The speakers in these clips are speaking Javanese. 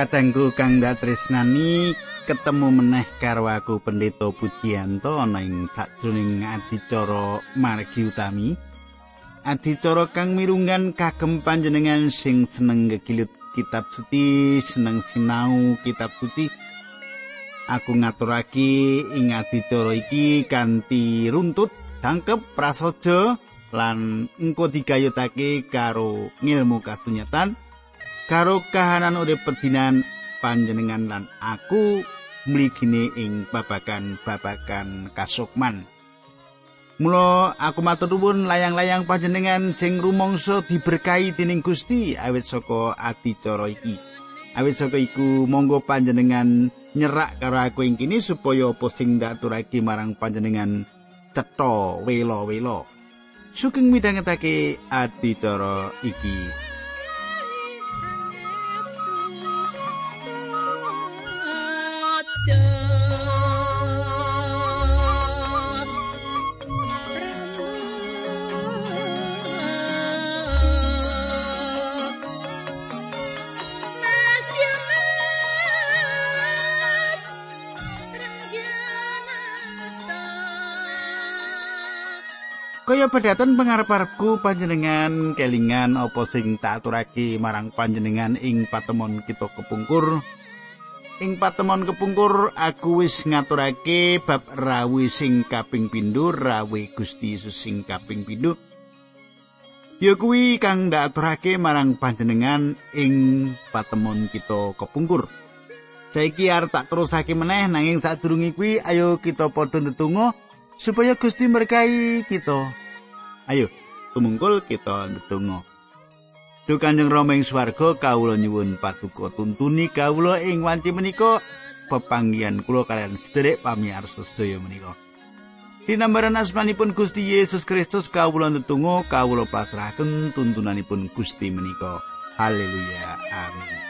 Kadangku kang datresnani ketemu meneh karo aku Pendeta Pujiyanto ana ing sajroning adicara margi utami. Adicara kang mirunggan kagem panjenengan sing seneng gegilut kitab suci, seneng sinau kitab suci. Aku ngaturake ing adicara iki kanthi runtut dangkep prasaja lan engko digayutake karo ngilmu kasunyatan karo kahanan urip perdinan panjenengan lan aku mligine ing babagan-babagan kasukman. Mula aku matur nuwun layang-layang panjenengan sing rumangsa diberkahi dening Gusti awit saka adicara iki. Awit saka iku monggo panjenengan nyerak karo aku ing kini supaya apa sing ndaturake marang panjenengan cetha wela-wela. Sugeng midhangetake adicara iki. Kaya pedaten pangarep-arepku panjenengan kelingan apa sing tak aturake marang panjenengan ing patemon kita kepungkur. Ing patemon kepungkur aku wis ngaturake bab rawi sing kaping pindho, rawi Gusti Yesus sing kaping pindho. Ya kuwi kang ndak aturake marang panjenengan ing patemon kita kepungkur. Saiki arep tak terusake meneh nanging sadurunge kuwi ayo kita padha ndedonga supaya Gusti berkahi kita. Ayo, tumungkul kita ndedonga. Duh Kanjeng Rama ing swarga kawula nyuwun paduka tuntuni kawula ing wanci menika pepanggihan kula kalian sederek pamirsa sedaya menika. Dinambaran asmanipun Gusti Yesus Kristus kawula ndedonga kawula pasrahaken tuntunanipun Gusti menika. Haleluya. Amin.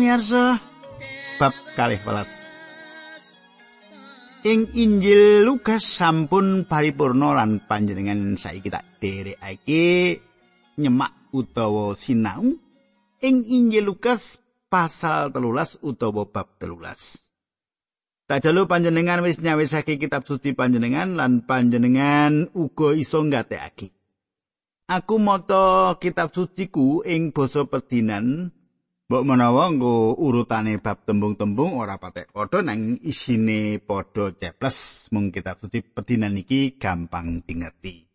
Pamirsa, bab kalih welas. Ing Injil Lukas sampun paripurna lan panjenengan saiki tak dherekake nyemak utawa sinau ing Injil Lukas pasal telulas utawa bab telulas. Tak jalu panjenengan wis nyawisake kitab suci panjenengan lan panjenengan uga iso nggatekake. Aku moto kitab suciku ing basa perdinan Mbok menawa nggo urutane bab tembung-tembung ora patek padha nang isine padha ceples mung kitab suci pedinan iki gampang dingerti.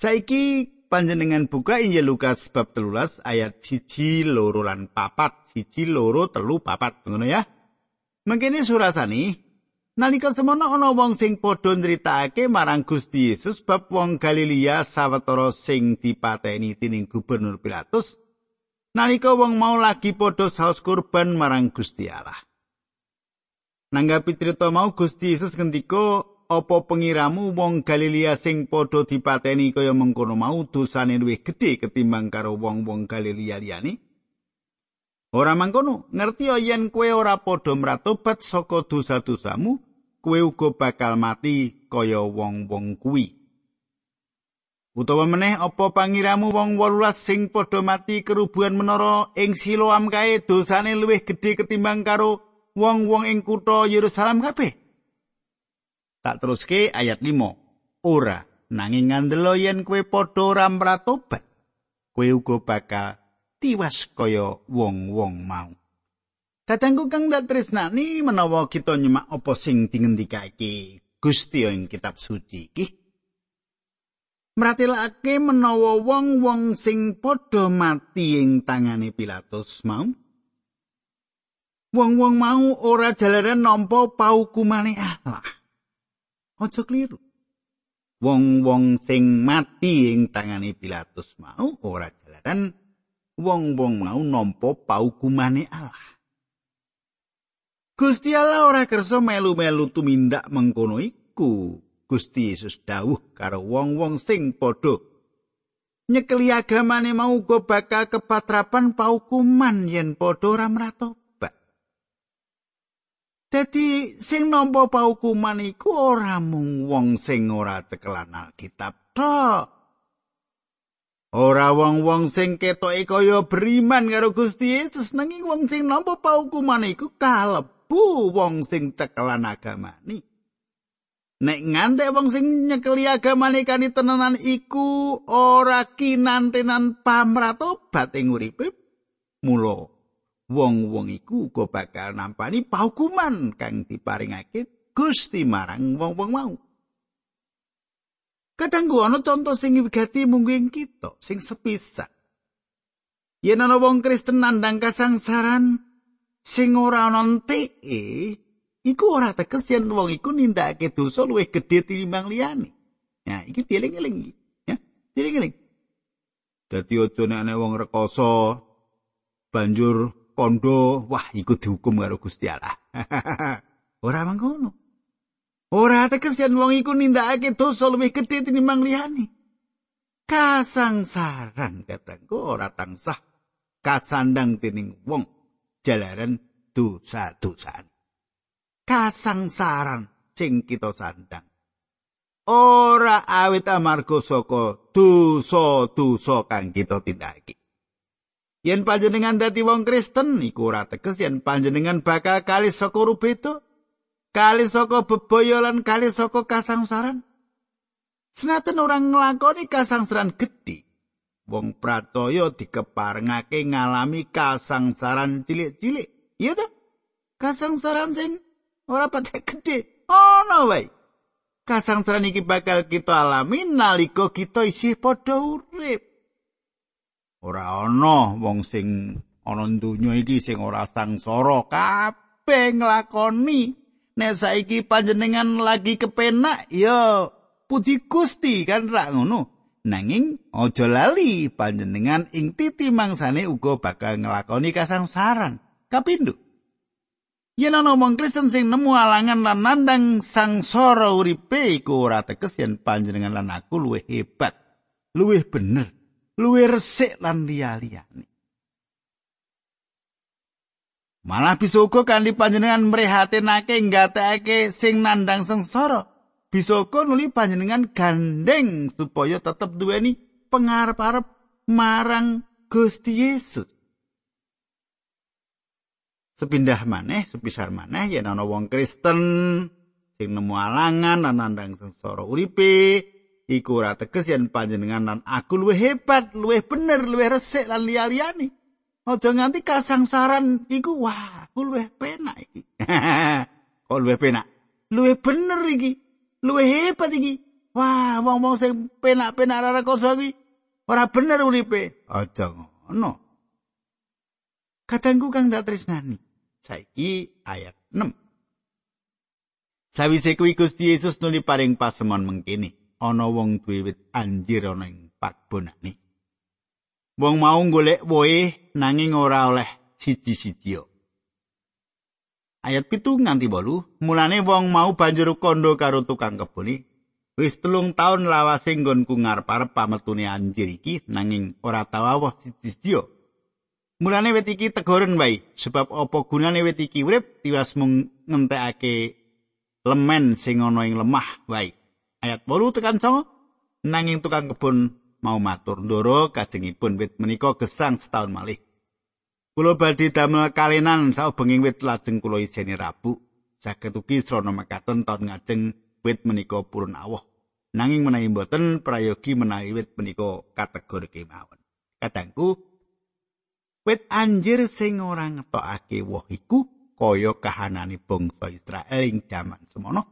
Saiki panjenengan buka Injil Lukas bab 13 ayat siji loro lan papat siji loro telu papat ngono ya. Mangkene surasani nalika semono ana wong sing padha nritakake marang Gusti Yesus bab wong Galilea sawetara sing dipateni dening gubernur Pilatus nalika wong mau lagi padha saos kurban marang Gusti Allah. Nanggapi crita mau Gusti Yesus ngendika, "Apa pengiramu wong Galilea sing padha dipateni kaya mengkono mau dosane luwih gedhe ketimbang karo wong-wong Galilea liyane?" Ora mangkono, ngerti yen kowe ora padha mratobat saka dosa-dosamu, kowe uga bakal mati kaya wong-wong kuwi. Utawa meneh apa pangiramu wong 18 sing padha mati kerubuhan menara ing Siloam kae dosane luwih gedhe ketimbang karo wong-wong ing kutha Yerusalem kabeh. Tak teruske ayat 5. Ora nanging ngandelo yen kowe padha ora mratobat, kowe uga bakal tiwas kaya wong-wong mau. Kadangku kang dak tresnani menawa kita nyemak apa sing dingendikake Gusti ing kitab suci iki. Mratilake menawa wong-wong sing padha mati ing tangane Pilatus mau? Wong-wong mau ora jalaran nampa paukumane Allah. Aja kliru wong-wong sing mati ing tangane Pilatus mau ora jalaran wong-wong mau nampa paukumane Allah. Gusti Allah ora kersa melu-melu tumindak mengkono iku. Gusti Yesus dawuh karo wong-wong sing padha nyekeli agamane mau uga bakal kepatrapan paukuman yen padha ora mratobat. Dadi sing nampa paukuman iku ora mung wong sing ora cekelan Alkitab tok. Ora wong-wong sing ketoke kaya beriman karo Gusti Yesus nanging wong sing nampa paukuman iku kalep bu wong sing cekelan agamane. Nek ngantek wong sing nyekeli agamane kani tenanan iku ora kinantenan pamratobat ing uripe, mula wong-wong iku uga bakal nampani paukuman kang diparingake Gusti marang wong-wong mau. Kadangku ana contoh sing wigati mungguing kita sing sepisah. Yen ana wong Kristen nandang kasangsaran, sing ora ana enteke iku ora teges yen wong iku nindakake dosa luwih gedhe tinimbang liyane. Ya, iki dieling-eling ya. Dieling-eling. Dadi aja nek ana wong rekoso banjur kondo, wah iku dihukum karo Gusti Allah. ora mangkono. Ora teges yen wong iku nindakake dosa luwih gedhe tinimbang liyane. Kasangsaran kataku ora tansah kasandang tining wong jalaran dosa-dosane. Kasangsaran sing kita sandang. Ora awit amarga saka dosa-dosa kang kita tindakake. Yen panjenengan dadi wong Kristen iku ora teges yen panjenengan bakal kali saka rubeta, kali saka bebaya lan kali saka kasangsaran. Senajan orang nglakoni kasangsaran gedhe, wong pratoya dikeparengake ngalami kasangsaran cilik-cilik. Iya ta? Kasangsaran sing ora patek gedhe. Ono wae. Kasangsaran iki bakal kita alami nalika kita isih padha urip. Ora ana wong sing ana donya iki sing ora sangsara kabeh nglakoni. Nek saiki panjenengan lagi kepenak ya puji Gusti kan ra ngono. Nanging aja lali panjenengan ing titi mangsane uga bakal nglakoni kasangsaran. Kapindho. Yen ana wong Kristen sing nemu alangan lan nandang sangsara uripe iku ora teges yen panjenengan lan aku luwih hebat, luwih bener, luwih resik lan liya-liyane. Malah bisa uga kanthi panjenengan mrehatinake nggatekake sing nandang sengsara. bisa uga nuli panjenengan gandeng supaya tetep duweni pengarep-arep marang Gusti Yesus. Sepindah maneh, sepisar maneh yen ana wong Kristen sing nemu alangan lan nandang sengsara uripe, iku ora teges yen panjenengan lan aku luwih hebat, luwih bener, luwih resik lan liya-liyane. Aja nganti kasangsaran iku wah, aku luwih penak iki. Kok luwih penak? Luwih bener iki. luwih hebat iki. Wah, wong-wong sing penak-penak ora koso iki ora bener uripe. Aja ngono. Kadangku kang dak tresnani. Saiki ayat 6. Sawise kuwi Gusti Yesus nuli paring pasemon mengkini. Ana wong duwe wit anjir ana ing pakbonane. Wong mau golek wohe nanging ora oleh siji-siji. ayat pitu nganti bolu mulane wong mau banjur kondo karo tukang kebuni wis telung taun lawase nggonku ngarep-arep pametune anjir iki nanging ora tau awah siji mulane wit iki tegoren wae sebab apa gunane wit iki urip tiwas mung ngentekake lemen sing ana ing lemah wae ayat bolu tekan songo nanging tukang kebun mau matur ndoro kajengipun wit menika gesang setahun malih Kulo badhe damel kalenan saubenging wit lajeng kula iseni rabu. Saged ugi srana mekaten taun ngajeng wit menika purun awoh. Nanging menawi mboten prayogi menawi wit menika kategori kemawon. Kadangku wit anjir sing ora ngetokake woh iku kaya kahanane bangsa Israel ing jaman semono.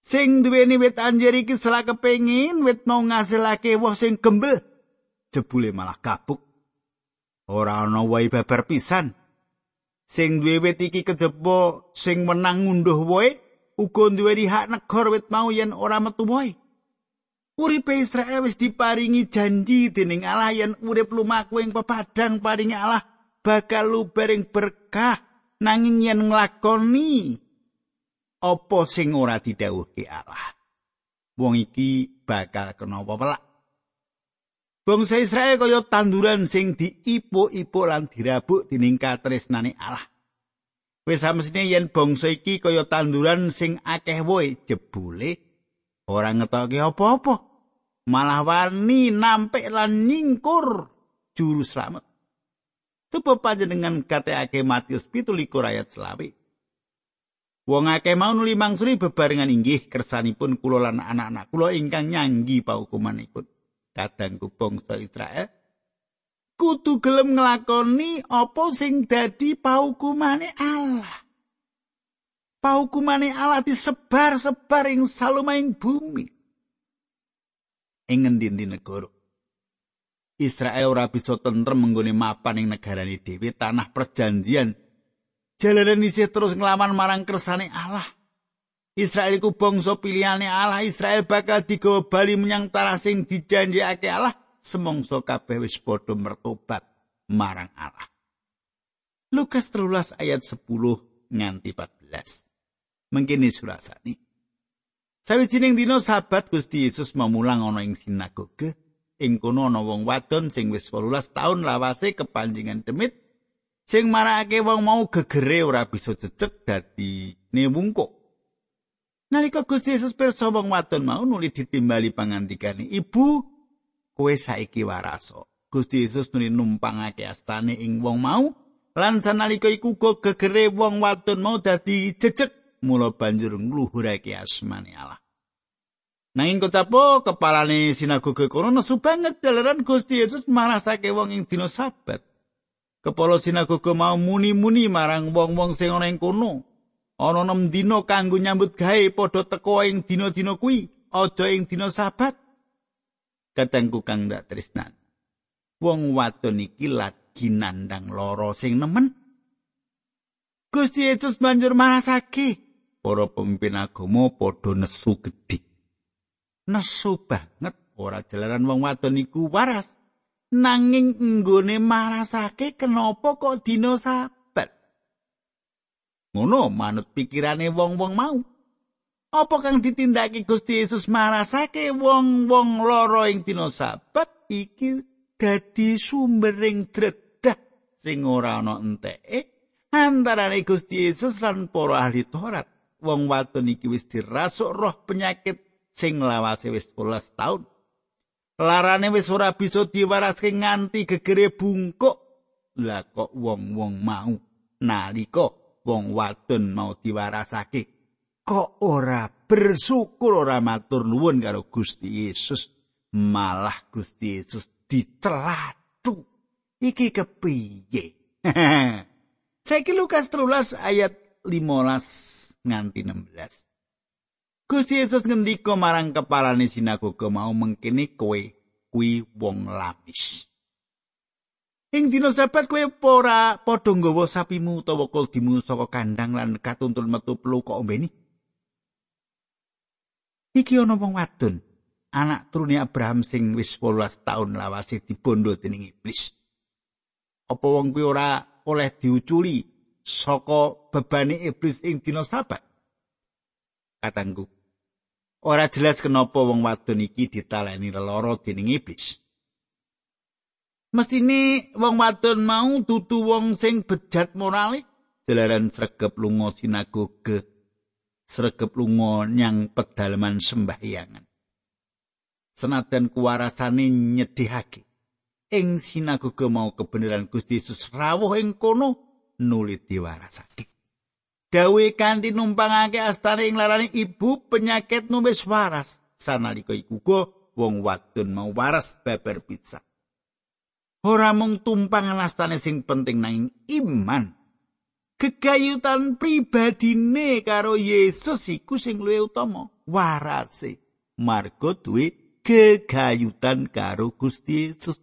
Sing duweni wit anjir iki selak kepengin wit mau ngasilake woh sing gembel jebule malah kabuk ora ana wae babar pisan. Sing duwe wit iki kejaba sing menang ngunduh wae uga duweni hak negor wit mau yen ora metu wae uripe Israel wis diparingi janji dening Allah yen urip lumaku ing pepadang paringi Allah bakal luber ing berkah nanging yen nglakoni apa sing ora didhawuhke Allah wong iki bakal kena pelak Bangsa Israel kaya tanduran sing diipu-ipu lan dirabuk dening katresnane Allah. Wis samestine yen bangsa iki kaya tanduran sing akeh woe jebule ora ngetoke apa-apa. Malah wani nampik lan nyingkur juru slamet. Sebab panjenengan kateake Matius 17 ayat selawe. Wong akeh mau nuli mangsuli bebarengan inggih kersanipun kula lan anak-anak kula ingkang nyanggi paukumanipun. kadangku bangsa Israel kudu gelem nglakoni apa sing dadi paukumane Allah. Paukumane Allah disebar-sebar ing salumahing bumi. Ing ngendi negara Israel ora bisa tentrem menggone mapan ing negarane dhewe tanah perjanjian. Jalanan isih terus nglawan marang kersane Allah. Israel iku bangsa pilihane Allah. Israel bakal digawa bali menyang tanah sing dijanjekake Allah. Semongso kabeh wis padha mertobat marang Allah. Lukas 13 ayat 10 nganti 14. Mengkini surasani. Sawijining dina sabat Gusti Yesus memulang ana ing sinagoge. Ing kono ana wong wadon sing wis 18 taun lawase kepanjingan demit sing marakake wong mau gegere ora bisa jejeg dadi ne wungkuk. Nalika Gusti Yesus pirsa wong wadon mau nuli ditimbali pangandikane, "Ibu, kowe saiki waraso." Gusti Yesus nuli numpangake astane ing wong mau, lan sanalika iku go gegere wong wadon mau dadi jejeg, mula banjur ngluhurake asmane Allah. Nanging ketapo kepalane sinagoge kono nesu banget jalaran Gusti Yesus marasake wong ing dina sabat. Kepala sinagoge mau muni-muni marang wong-wong sing ana ing kono. ana nem dina kanggo nyambut gawe padha teka ing dina-dina kuwi aja ing dina sabat katengku kang dak tresnan wong wadon iki lagi nandang lara sing nemen Gusti Yesus banjur marasake para pemimpin agama padha nesu gedhe nesu banget ora jalaran wong wadon iku waras nanging nggone marasake kenapa kok dina sabat Ngono manut pikirane wong-wong mau. Apa kang ditindakake Gusti Yesus marasake wong-wong lara ing dina sabat iki dadi sumbering dredah sing ora ana enteke antarane Gusti Yesus lan para ahli Taurat. Wong wadon iki wis dirasuk roh penyakit sing lawase wis 12 taun. Larane wis ora bisa diwaraske nganti gegere bungkuk. Lah kok wong-wong mau nalika wong wadon mau diwarasake kok ora bersyukur ora matur nuwun karo Gusti Yesus malah Gusti Yesus dicelatu iki kepiye saiki Lukas 13 ayat 15 nganti 16 Gusti Yesus ngendika marang kepalane sinagoga mau mengkene kowe kuwi wong lamis Ing dina sabat kowe ora padha nggawa sapimu utawa kuldimu saka kandang lan katuntun metu pelu kok ombeni. Iki ana wong wadon, anak turune Abraham sing wis 18 taun lawase dibondo dening iblis. Apa wong kuwi ora oleh diuculi saka bebane iblis ing dina sabat? Katanggu. Ora jelas kenapa wong wadon iki ditaleni lara dening iblis. Mesine wong wadon mau dudu wong sing bejat morale jalaran sregep lunga sinagoge sregep lunga nyang pedalaman sembahyangan senajan kuwarasane nyedhihake ing sinagoge mau kebenaran Gusti Yesus rawuh ing kono nuli diwarasake. Dawe kanthi numpangake astane ing larane ibu penyakit nuwis waras. Sanalika iku wong wadon mau waras babar pizza. Ora mung tumpangan astane sing penting nanging iman. Gegayutan pribadine karo Yesus iku sing luwih utama warase. Marga duwe gegayutan karo Gusti Yesus.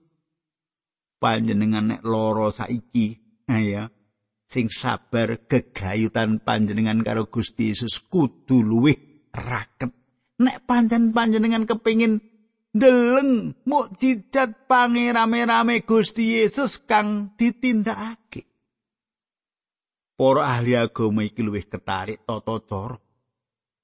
Panjenengan nek lara saiki ya sing sabar gegayutan panjenengan karo Gusti Yesus kudu luwih raket nek panjen panjenengan kepingin ndeleng mukjizat pangerame-rame Gusti Yesus kang ditindakake. para ahli agama iki luwih ketarik tata cara.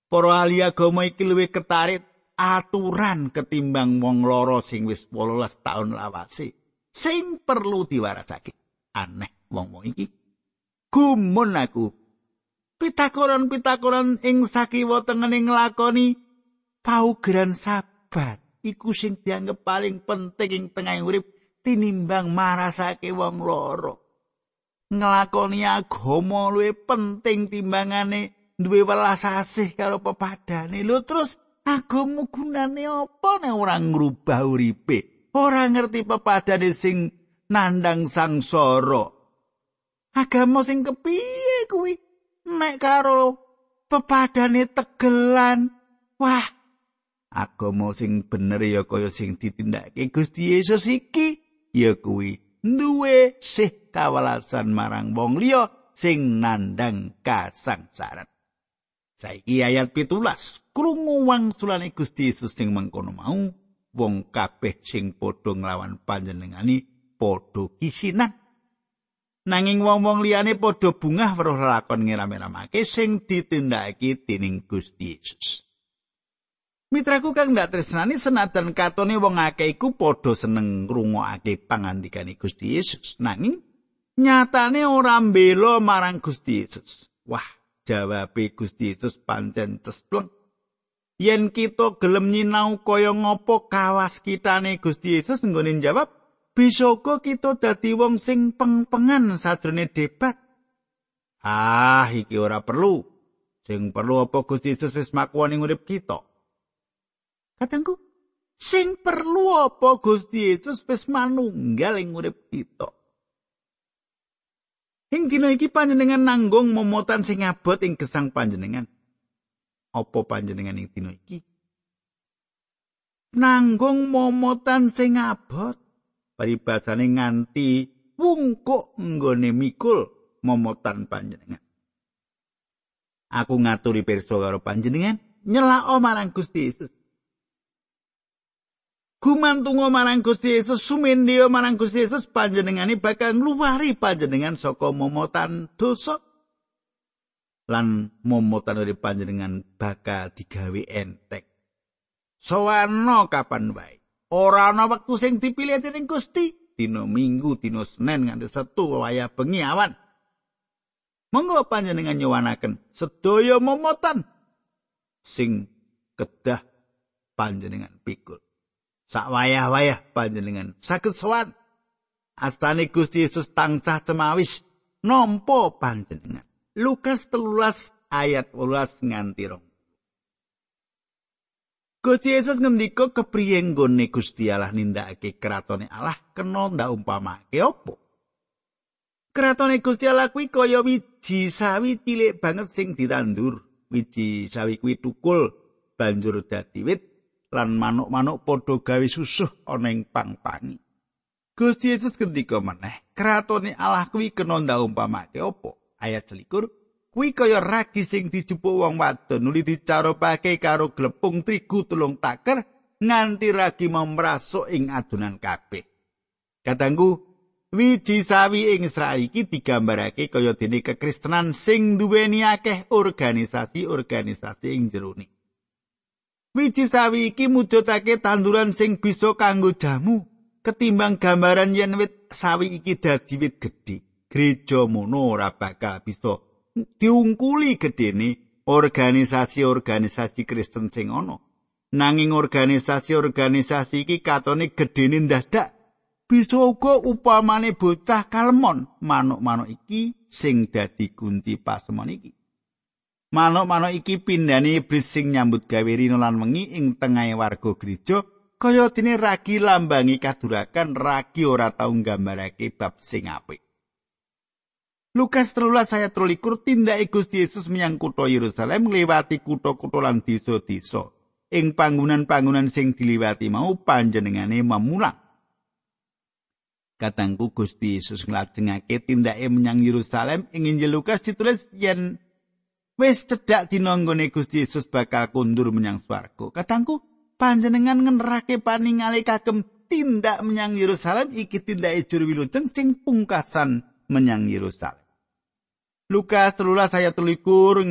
Para ahli agama iki luwih ketarik aturan ketimbang wong loro sing wis 18 taun lawase. Sing perlu diwarasake. Aneh wong-wong iki. Gumun aku. Pitakoran-pitakoran ing sakiwa tengene nglakoni paugeran sabat iku sing dianggep paling penting ing tengah urip tinimbang marasake wong loro. nglakoni agama luwih penting timbangane duwe welas asih karo pepadane. Lho terus agama gunane apa nek ora ngrubah uripe? Ora ngerti pepadane sing nandang sangsara. Agama sing kepiye kuwi? Nek karo pepadane tegelan. Wah, agama sing bener ya kaya sing ditindakake Gusti Yesus iki ya kuwi duwe sih kawalasan marang wong liya sing nandang kasangsaran. Saiki ayat pitulas, krungu wangsulane Gusti Yesus sing mengkono mau, wong kabeh sing padha nglawan panjenengani padha kisinan. Nanging wong-wong liyane padha bungah weruh lakon ngiram-iramake sing ditindakake dening Gusti Yesus. Mitraku kang ndak tresnani senajan katone wong akeh iku padha seneng ngrungokake pangandikane Gusti Yesus. Nanging nyatane ora mbela marang Gusti Yesus. Wah, jawabe Gusti Yesus pancen cespleng. Yen kita gelem nyinau kaya ngopo kawas kitane Gusti Yesus nggone jawab, bisa kita dadi wong sing pengpengan sadrone debat. Ah, iki ora perlu. Sing perlu apa Gusti Yesus wis makuani urip kita. Katengku, sing perlu apa Gusti Yesus wis manunggal ing urip kita. Ing dina iki panjenengan nanggung momotan sing abot ing gesang panjenengan. Apa panjenengan ing dina iki? Nanggung momotan sing abot. Paribasane nganti wungkuk nggone mikul momotan panjenengan. Aku ngaturi pirsa karo panjenengan nyelak marang Gusti Yesus. gumantungo marang Gusti Yesus sumendya marang Gusti Yesus panjenengane bakal ngluwari panjenengan saka momotan dosa lan momotan dari panjenengan bakal digawe entek sawano kapan wae ora ana wektu sing dipilih dening Gusti dina Minggu dina Senin nganti Setu wayah bengi awan. Monggo panjenengan nyuwanaken sedaya momotan sing kedah panjenengan pikul. Sak wayah-wayah panjenengan saged sowan. Astane Gusti Yesus tansah cemawis nampa panjenengan. Lukas telulas ayat 18 nganti rong Gusti Yesus ngendika kepriye nggone Gusti Allah nindakake kratone Allah kena ndak umpamake opo Kratone Gusti Allah kuwi kaya wiji sawi cilik banget sing ditandur wiji sawi kuwi tukul banjur dadi wit lan manuk-manuk padha gawe susuh ana ing pang-pangi. Gusti Yesus ngendika meneh, kratone Allah kuwi kena ndaumpamake apa? Ayat 21. Kuwi kaya ragi sing dijupuk wong wadon nuli dicarupake karo glepung trigu tulung taker nganti ragi memrasuk ing adonan kabeh. Katanggu, wiji sawi ing Israel iki digambarake kaya dene kekristenan sing duweni akeh organisasi-organisasi ing jerone. Wiji sawi iki mujudake tanduran sing bisa kanggo jamu ketimbang gambaran yen wit sawi iki dadi wit gedhe. Gereja mono ora bakal bisa diungkuli gedene organisasi-organisasi Kristen sing ana. Nanging organisasi-organisasi iki katone gedene ndadak bisa uga upamane bocah kalmon manuk-manuk iki sing dadi kunci pasemon iki. Manuk-manuk iki pindhane iblis sing nyambut gawe rino lan wengi ing tengahe warga gereja kaya dene ragi lambangi kadurakan ragi ora tau nggambarake bab sing apik. Lukas 13 ayat 23 tindake Gusti Yesus menyang kutha Yerusalem ngliwati kutha-kutha lan desa-desa. Ing panggonan-panggonan sing diliwati mau panjenengane memulang. Katangku Gusti Yesus nglajengake tindake menyang Yerusalem ing Injil Lukas ditulis yen wis cedhak dina nggone Gusti Yesus bakal kundur menyang swarga. Katangku, panjenengan ngenerake paningale kagem tindak menyang Yerusalem iki tindake juru wilujeng sing pungkasan menyang Yerusalem. Lukas 13 ayat 13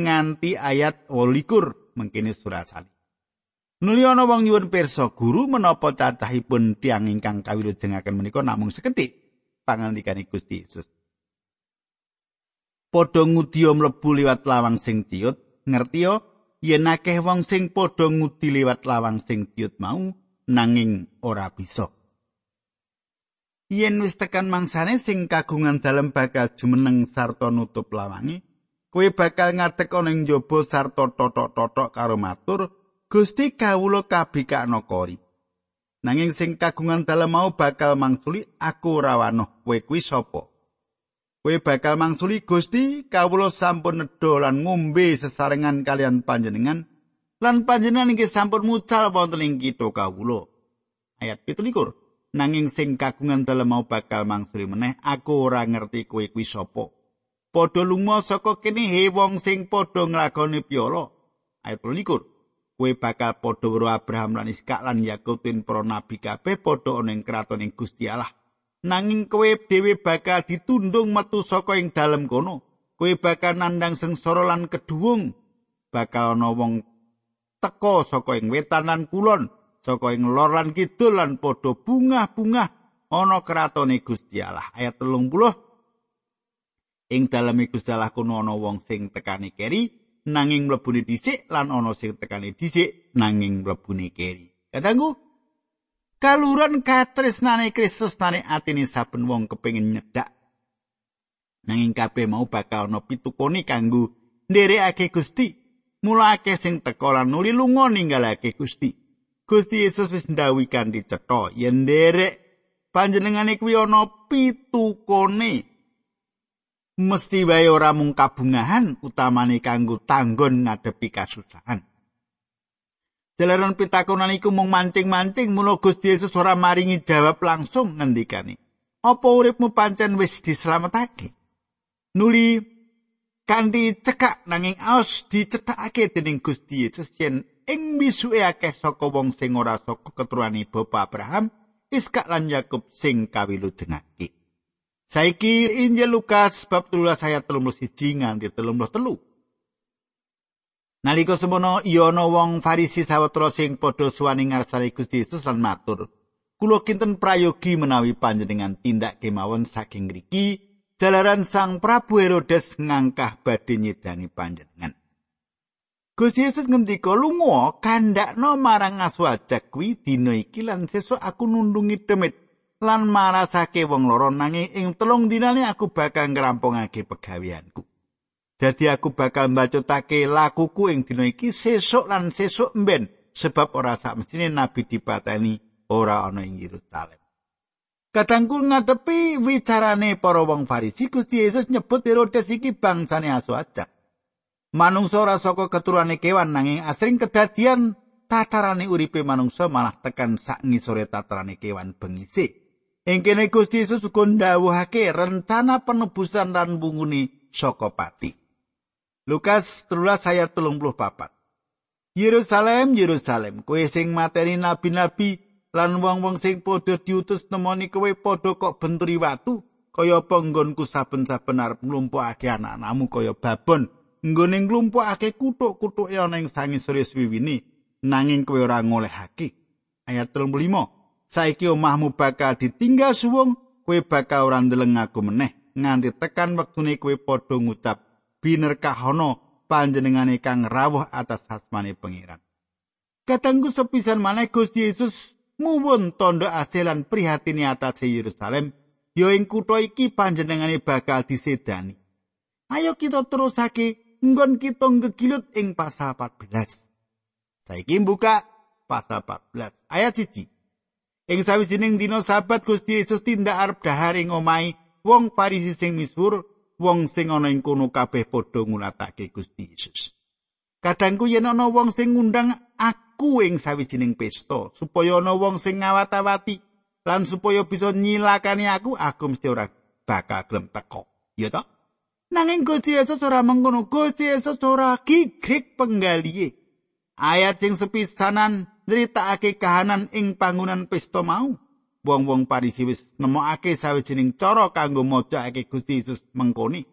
nganti ayat 28 mengkene surat sali. Nuli ana wong nyuwun pirsa guru menapa cacahipun tiang ingkang kawilujengaken menika namung sekedhik pangandikane Gusti Yesus. Padha ngudiya mlebu liwat lawang sing ciut, ngertiya yen akeh wong sing padha ngudi liwat lawang sing ciut mau nanging ora bisa. Yen wis tekan mangsane sing kagungan dalem bakal jumeneng sarta nutup lawange, kowe bakal ngadeg ana ing njaba sarta totok-totok karo matur, Gusti kawula kabikakno kori. Nanging sing kagungan dalem mau bakal mangsuli aku ora wanoh kowe kuwi sapa? Kowe bakal mangsuli Gusti kawula sampun nedha lan ngombe sesarengan kalian panjenengan lan panjenengan inggih sampun mucal wonten ing kitha kawula. Ayat 17. Nanging sing kagungan dalem mau bakal mangsuli meneh aku ora ngerti kowe kuwi sapa. Padha lunga saka kene he wong sing padha nglakoni piyala. Ayat 22. kowe bakal padha karo Abraham lan Iskak lan Yakub tin para nabi kabeh padha ana ing kraton ing Gusti Allah. Nanging kowe dhewe bakal ditundung metu saka ing dalem kono. Kowe bakal nandang sengsara lan keduwung. Bakal ana wong teka saka ing wetan lan kulon, saka ing lor lan kidul lan padha bungah-bungah ana kratone Gusti Allah. Ayat 30 Ing dalem Gusti Allah kuno ana wong sing tekani keri, nanging mlebune dhisik lan ana sing tekane dhisik nanging mlebune keri. Kadangku kaluran katresnane Kristus nane atine saben wong kepengin nyedak. Nanging kabeh mau bakal ana pitukone kanggo nderekake Gusti. Mulake sing teka lan nuli lunga ninggalake Gusti. Gusti Yesus wis ndhawuhi kanthi cetha yen nderek panjenengane kuwi ana pitukone. mesti wae ora mung kabungahan utamane kanggo tanggon ngadepi kasusahan. Jalaran pitakonan iku mung mancing-mancing mula Gusti Yesus ora maringi jawab langsung ngendikane. Apa uripmu pancen wis dislametake? Nuli kanthi cekak nanging aos dicethakake dening Gusti Yesus yen ing misuke akeh saka wong sing ora saka keturunane Bapak Abraham, Iskak lan Yakub sing kawilujengake. Saiki Injil Lukas bab 13 ayat 31 nganti 33. Nalika semono ana wong Farisi sawetara sing padha suwani ngarsane Gusti Yesus lan matur, "Kula kinten prayogi menawi panjenengan tindak kemawon saking ngriki, jalaran Sang Prabu Herodes ngangkah badhe nyedani panjenengan." Gusti Yesus ngendika, "Lunga kandhakno marang aswajak kuwi dina iki lan sesuk aku nundungi demit lan marasake wong loro nanging ing telung dinane aku bakal ngrampungake pegaweanku. Dadi aku bakal mbacutake lakuku ing dina iki sesuk lan sesuk mben sebab ora sak mestine nabi dipateni ora ana ing Yerusalem. Kadangku ngadepi wicarane para wong Farisi Gusti Yesus nyebut Herodes iki bangsane asu. Manungsa ora saka keturunane kewan nanging asring kedadian tatarane uripe manungsa malah tekan sak ngisore tatarane kewan bengisi. Ing kene Gusti Yesus uga ndhawuhake rencana penebusan lan bunguni saka pati. Lukas 13 ayat 34. Yerusalem, Yerusalem, kowe sing materi nabi-nabi lan wong-wong sing padha diutus nemoni kowe padha kok benturi watu kaya apa nggonku saben-saben arep nglumpukake anak-anakmu kaya babon nggone nglumpukake kutuk-kutuke ana ing sangisore swiwine nanging kowe ora ngolehake. Ayat 35. saiki omahmu bakal ditinggal suwung kowe bakal ora ndeleng aku meneh nganti tekan wektune kowe padha ngucap binerkahono panjenengane kang rawuh atas asmane pangeran katanggu sepisan maneh Gusti Yesus muwun tondo asilan prihatine atas Yerusalem yo ing kutha iki panjenengane bakal disedani ayo kita terusake nggon kita ngegilut ing pasal 14 saiki buka pasal 14 ayat 1 Ing sawijining dina sabat Gusti Yesus tindak arep dahar ing omahe wong Farisi sing misuwur, wong sing ana ing kono kabeh padha ngulatake Gusti Yesus. Kadangku yen ana wong sing ngundang aku ing sawijining pesta supaya ana wong sing ngawat-awati lan supaya bisa nyilakani aku, aku mesti ora bakal gelem teko. Ya toh? Nanging Gusti Yesus ora mengkono, Gusti Yesus ora gigrik penggalihe. Ayat sing sepisanan nyritakake kahanan ing pangunan pesta mau. Wong-wong Parisi wis nemokake sawijining cara kanggo mojokake Gusti Yesus mengkoni.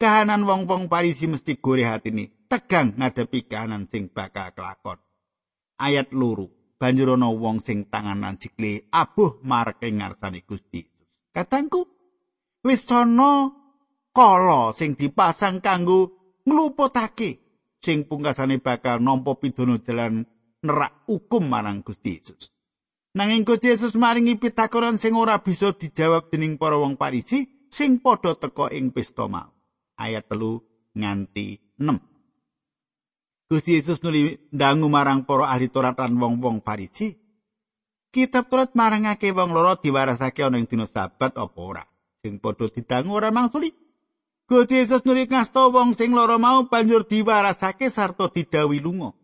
kahanan wong-wong Parisi mesti gore hatine tegang ngadepi kahanan sing bakal kelakon ayat luru banjur ana wong sing tanganan cikle abuh marake ngarsane Gusti katangku wis ana kala sing dipasang kanggo ngluputake sing pungkasane bakal nampa pidana jalan nerak hukum marang Gusti Yesus nanging Gusti Yesus maringi pitakonan sing ora bisa dijawab dening para wong Parisi sing padha teka ing pesta mau ayat telu nganti 6. Gusti Yesus nuli ndangu marang para ahli Taurat lan wong-wong Farisi. Kitab Taurat marangake wong loro diwarasake ana ing dina Sabat apa ora? Sing padha didangu ora mangsuli. Gusti Yesus nuli ngasta wong sing loro mau banjur diwarasake sarta didawi lunga.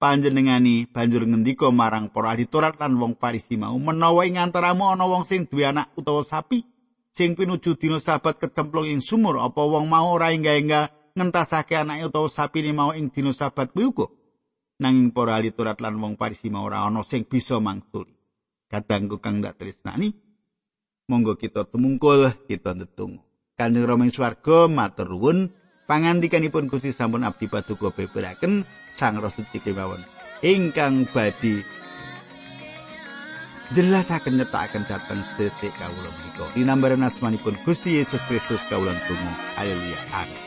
Panjenengani banjur ngendika marang para ahli Taurat lan wong Farisi mau menawa ing antaramu ana wong sing duwe anak utawa sapi sing pinuju dina sabat kecemplung ing sumur apa wong mau ora enggak-enggak ngentasake anake utawa sapine mau ing dina sabat kuwi uga? Nanging para ahli Taurat lan wong Farisi mau ora ana sing bisa mangsuli kadangku kang dak tresnani. Monggo kita tumungkul kita ndedonga kanjeng Rama ing swarga matur nuwun pangandikanipun Gusti sampun abdi paduka beberaken sang rasuci kemawon ingkang badhe jelasaken nyetaken dhateng detik kawula menika. Dinambaran asmanipun Gusti Yesus Kristus kawula tunggu. Haleluya. Amin.